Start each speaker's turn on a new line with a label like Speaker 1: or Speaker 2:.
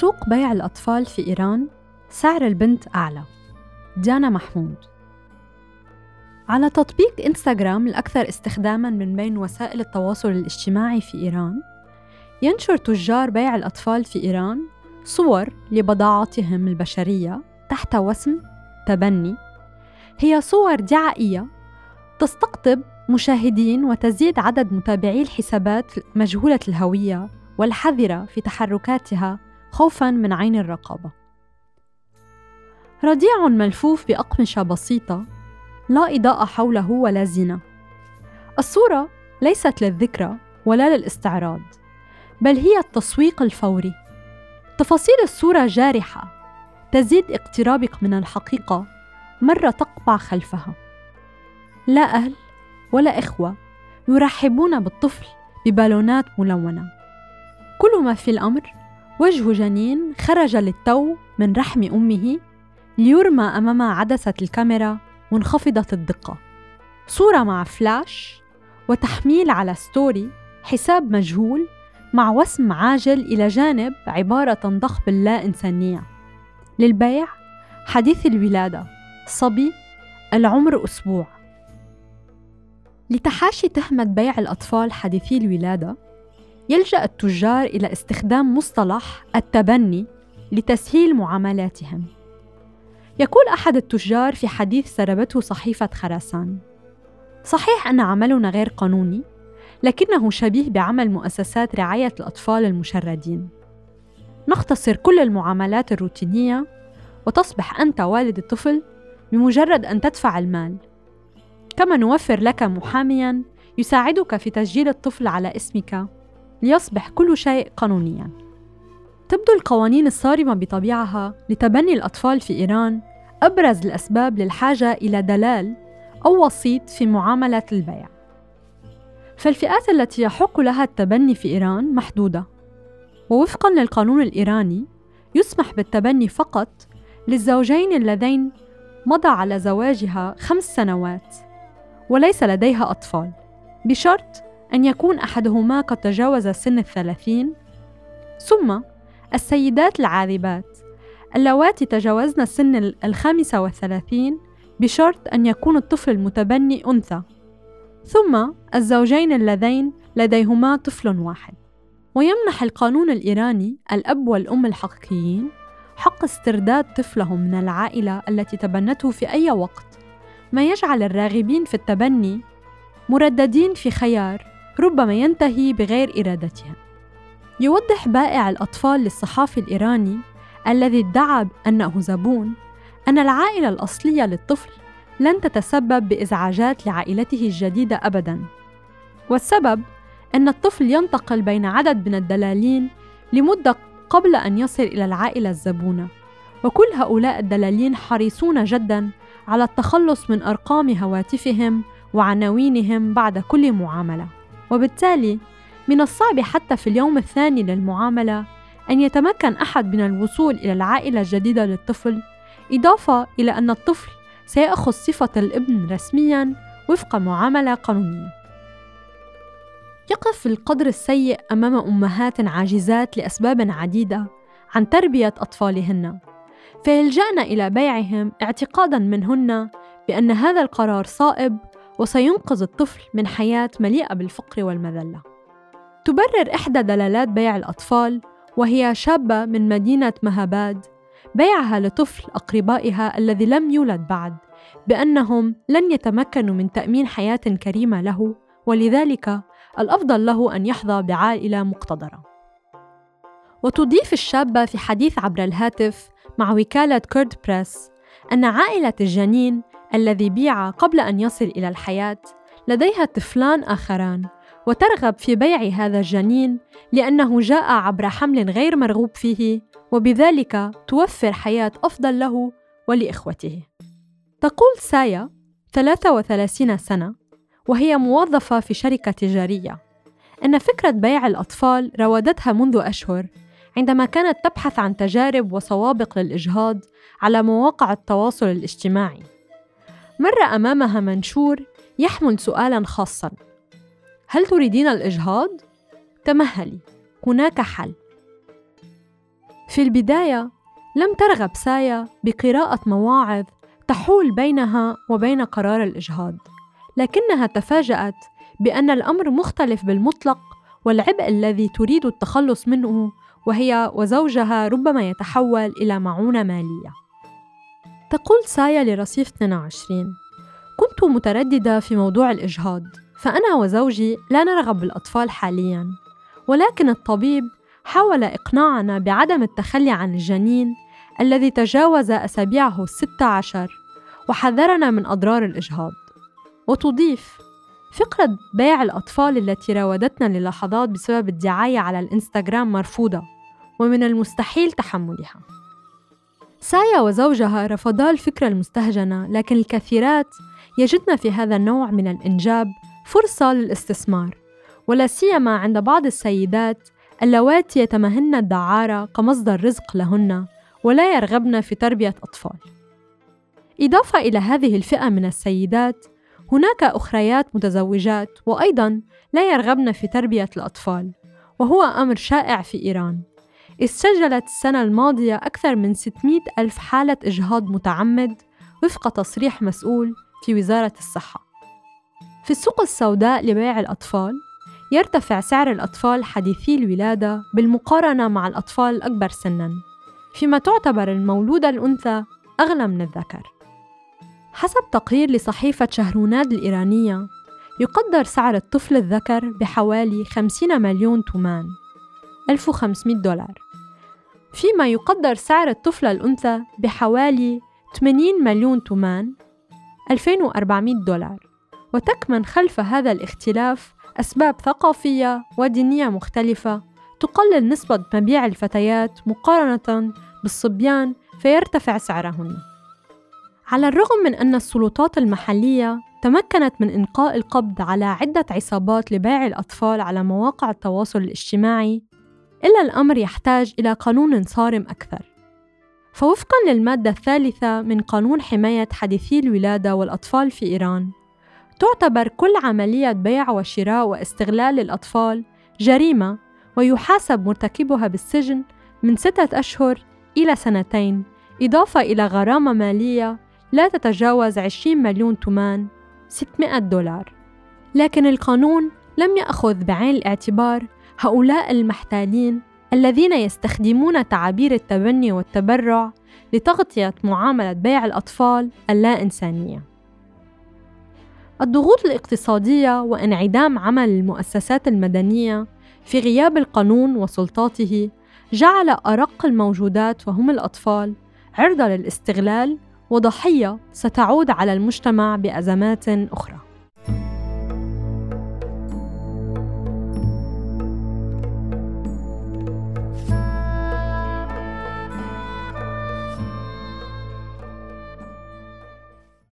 Speaker 1: سوق بيع الأطفال في إيران سعر البنت أعلى. ديانا محمود. على تطبيق إنستغرام الأكثر استخداماً من بين وسائل التواصل الاجتماعي في إيران ينشر تجار بيع الأطفال في إيران صور لبضاعتهم البشرية تحت وسم تبني. هي صور دعائية تستقطب مشاهدين وتزيد عدد متابعي الحسابات مجهولة الهوية والحذرة في تحركاتها خوفا من عين الرقابة. رضيع ملفوف بأقمشة بسيطة لا إضاءة حوله ولا زينة. الصورة ليست للذكرى ولا للاستعراض بل هي التسويق الفوري. تفاصيل الصورة جارحة تزيد اقترابك من الحقيقة مرة تقبع خلفها. لا أهل ولا إخوة يرحبون بالطفل ببالونات ملونة. كل ما في الأمر وجه جنين خرج للتو من رحم أمه ليرمى أمام عدسة الكاميرا منخفضة الدقة. صورة مع فلاش وتحميل على story حساب مجهول مع وسم عاجل إلى جانب عبارة تنضخ باللا إنسانية. للبيع حديث الولادة. صبي العمر أسبوع. لتحاشي تهمة بيع الأطفال حديثي الولادة يلجأ التجار إلى استخدام مصطلح التبني لتسهيل معاملاتهم. يقول أحد التجار في حديث سربته صحيفة خراسان صحيح أن عملنا غير قانوني لكنه شبيه بعمل مؤسسات رعاية الأطفال المشردين. نختصر كل المعاملات الروتينية وتصبح أنت والد الطفل بمجرد أن تدفع المال. كما نوفر لك محاميا يساعدك في تسجيل الطفل على اسمك ليصبح كل شيء قانونيا. تبدو القوانين الصارمة بطبيعها لتبني الأطفال في إيران أبرز الأسباب للحاجة إلى دلال أو وسيط في معاملة البيع. فالفئات التي يحق لها التبني في إيران محدودة ووفقا للقانون الإيراني يسمح بالتبني فقط للزوجين اللذين مضى على زواجها خمس سنوات وليس لديها أطفال بشرط أن يكون أحدهما قد تجاوز سن الثلاثين. ثم السيدات العاذبات اللواتي تجاوزن سن الخامسة والثلاثين بشرط أن يكون الطفل المتبني أنثى. ثم الزوجين اللذين لديهما طفل واحد. ويمنح القانون الإيراني الأب والأم الحقيقيين حق استرداد طفلهم من العائلة التي تبنته في أي وقت. ما يجعل الراغبين في التبني مرددين في خيار. ربما ينتهي بغير إرادتهم يوضح بائع الأطفال للصحافي الإيراني الذي ادعى أنه زبون أن العائلة الأصلية للطفل لن تتسبب بإزعاجات لعائلته الجديدة أبداً. والسبب أن الطفل ينتقل بين عدد من الدلالين لمدة قبل أن يصل إلى العائلة الزبونة وكل هؤلاء الدلالين حريصون جدا على التخلص من أرقام هواتفهم وعناوينهم بعد كل معاملة. وبالتالي من الصعب حتى في اليوم الثاني للمعاملة أن يتمكن أحد من الوصول إلى العائلة الجديدة للطفل إضافة إلى أن الطفل سيأخذ صفة الابن رسميا وفق معاملة قانونية. يقف القدر السيء أمام أمهات عاجزات لأسباب عديدة عن تربية أطفالهن فيلجأن إلى بيعهم اعتقادا منهن بأن هذا القرار صائب وسينقذ الطفل من حياة مليئة بالفقر والمذلة. تبرر إحدى دلالات بيع الأطفال وهي شابة من مدينة مهاباد بيعها لطفل أقربائها الذي لم يولد بعد بأنهم لن يتمكنوا من تأمين حياة كريمة له ولذلك الأفضل له أن يحظى بعائلة مقتدرة. وتضيف الشابة في حديث عبر الهاتف مع وكالة كورد بريس أن عائلة الجنين الذي بيع قبل أن يصل إلى الحياة لديها طفلان آخران وترغب في بيع هذا الجنين لأنه جاء عبر حمل غير مرغوب فيه وبذلك توفر حياة أفضل له ولإخوته. تقول سايا 33 سنة وهي موظفة في شركة تجارية أن فكرة بيع الأطفال راودتها منذ أشهر عندما كانت تبحث عن تجارب وسوابق للإجهاض على مواقع التواصل الاجتماعي مر أمامها منشور يحمل سؤالا خاصا هل تريدين الإجهاض؟ تمهلي هناك حل في البداية لم ترغب سايا بقراءة مواعظ تحول بينها وبين قرار الإجهاض لكنها تفاجأت بأن الأمر مختلف بالمطلق والعبء الذي تريد التخلص منه وهي وزوجها ربما يتحول إلى معونة مالية. تقول سايا لرصيف 22: كنت مترددة في موضوع الإجهاض، فأنا وزوجي لا نرغب بالأطفال حالياً، ولكن الطبيب حاول إقناعنا بعدم التخلي عن الجنين الذي تجاوز أسابيعه الستة عشر وحذرنا من أضرار الإجهاض. وتضيف: فكرة بيع الأطفال التي راودتنا للحظات بسبب الدعاية على الإنستغرام مرفوضة ومن المستحيل تحملها سايا وزوجها رفضا الفكرة المستهجنة لكن الكثيرات يجدن في هذا النوع من الإنجاب فرصة للاستثمار. ولا سيما عند بعض السيدات اللواتي يتمهن الدعارة كمصدر رزق لهن ولا يرغبن في تربية أطفال. إضافة إلى هذه الفئة من السيدات هناك أخريات متزوجات وأيضا لا يرغبن في تربية الأطفال وهو أمر شائع في إيران. سجلت السنة الماضية أكثر من 600 ألف حالة إجهاض متعمد وفق تصريح مسؤول في وزارة الصحة. في السوق السوداء لبيع الأطفال يرتفع سعر الأطفال حديثي الولادة بالمقارنة مع الأطفال الأكبر سناً فيما تعتبر المولودة الأنثى أغلى من الذكر. حسب تقرير لصحيفة شهروناد الإيرانية يقدر سعر الطفل الذكر بحوالي 50 مليون تومان 1500 دولار. فيما يقدر سعر الطفلة الأنثى بحوالي 80 مليون تومان 2400 دولار. وتكمن خلف هذا الاختلاف أسباب ثقافية ودينية مختلفة تقلل نسبة مبيع الفتيات مقارنة بالصبيان فيرتفع سعرهن. على الرغم من أن السلطات المحلية تمكنت من إنقاء القبض على عدة عصابات لبيع الأطفال على مواقع التواصل الاجتماعي، إلا الأمر يحتاج إلى قانون صارم أكثر. فوفقًا للمادة الثالثة من قانون حماية حديثي الولادة والأطفال في إيران، تعتبر كل عملية بيع وشراء واستغلال الأطفال جريمة ويحاسب مرتكبها بالسجن من ستة أشهر إلى سنتين، إضافة إلى غرامة مالية لا تتجاوز 20 مليون تومان 600 دولار لكن القانون لم يأخذ بعين الاعتبار هؤلاء المحتالين الذين يستخدمون تعابير التبني والتبرع لتغطية معاملة بيع الأطفال اللا إنسانية. الضغوط الاقتصادية وانعدام عمل المؤسسات المدنية في غياب القانون وسلطاته جعل أرق الموجودات وهم الأطفال عرضة للاستغلال وضحية ستعود على المجتمع بأزمات أخرى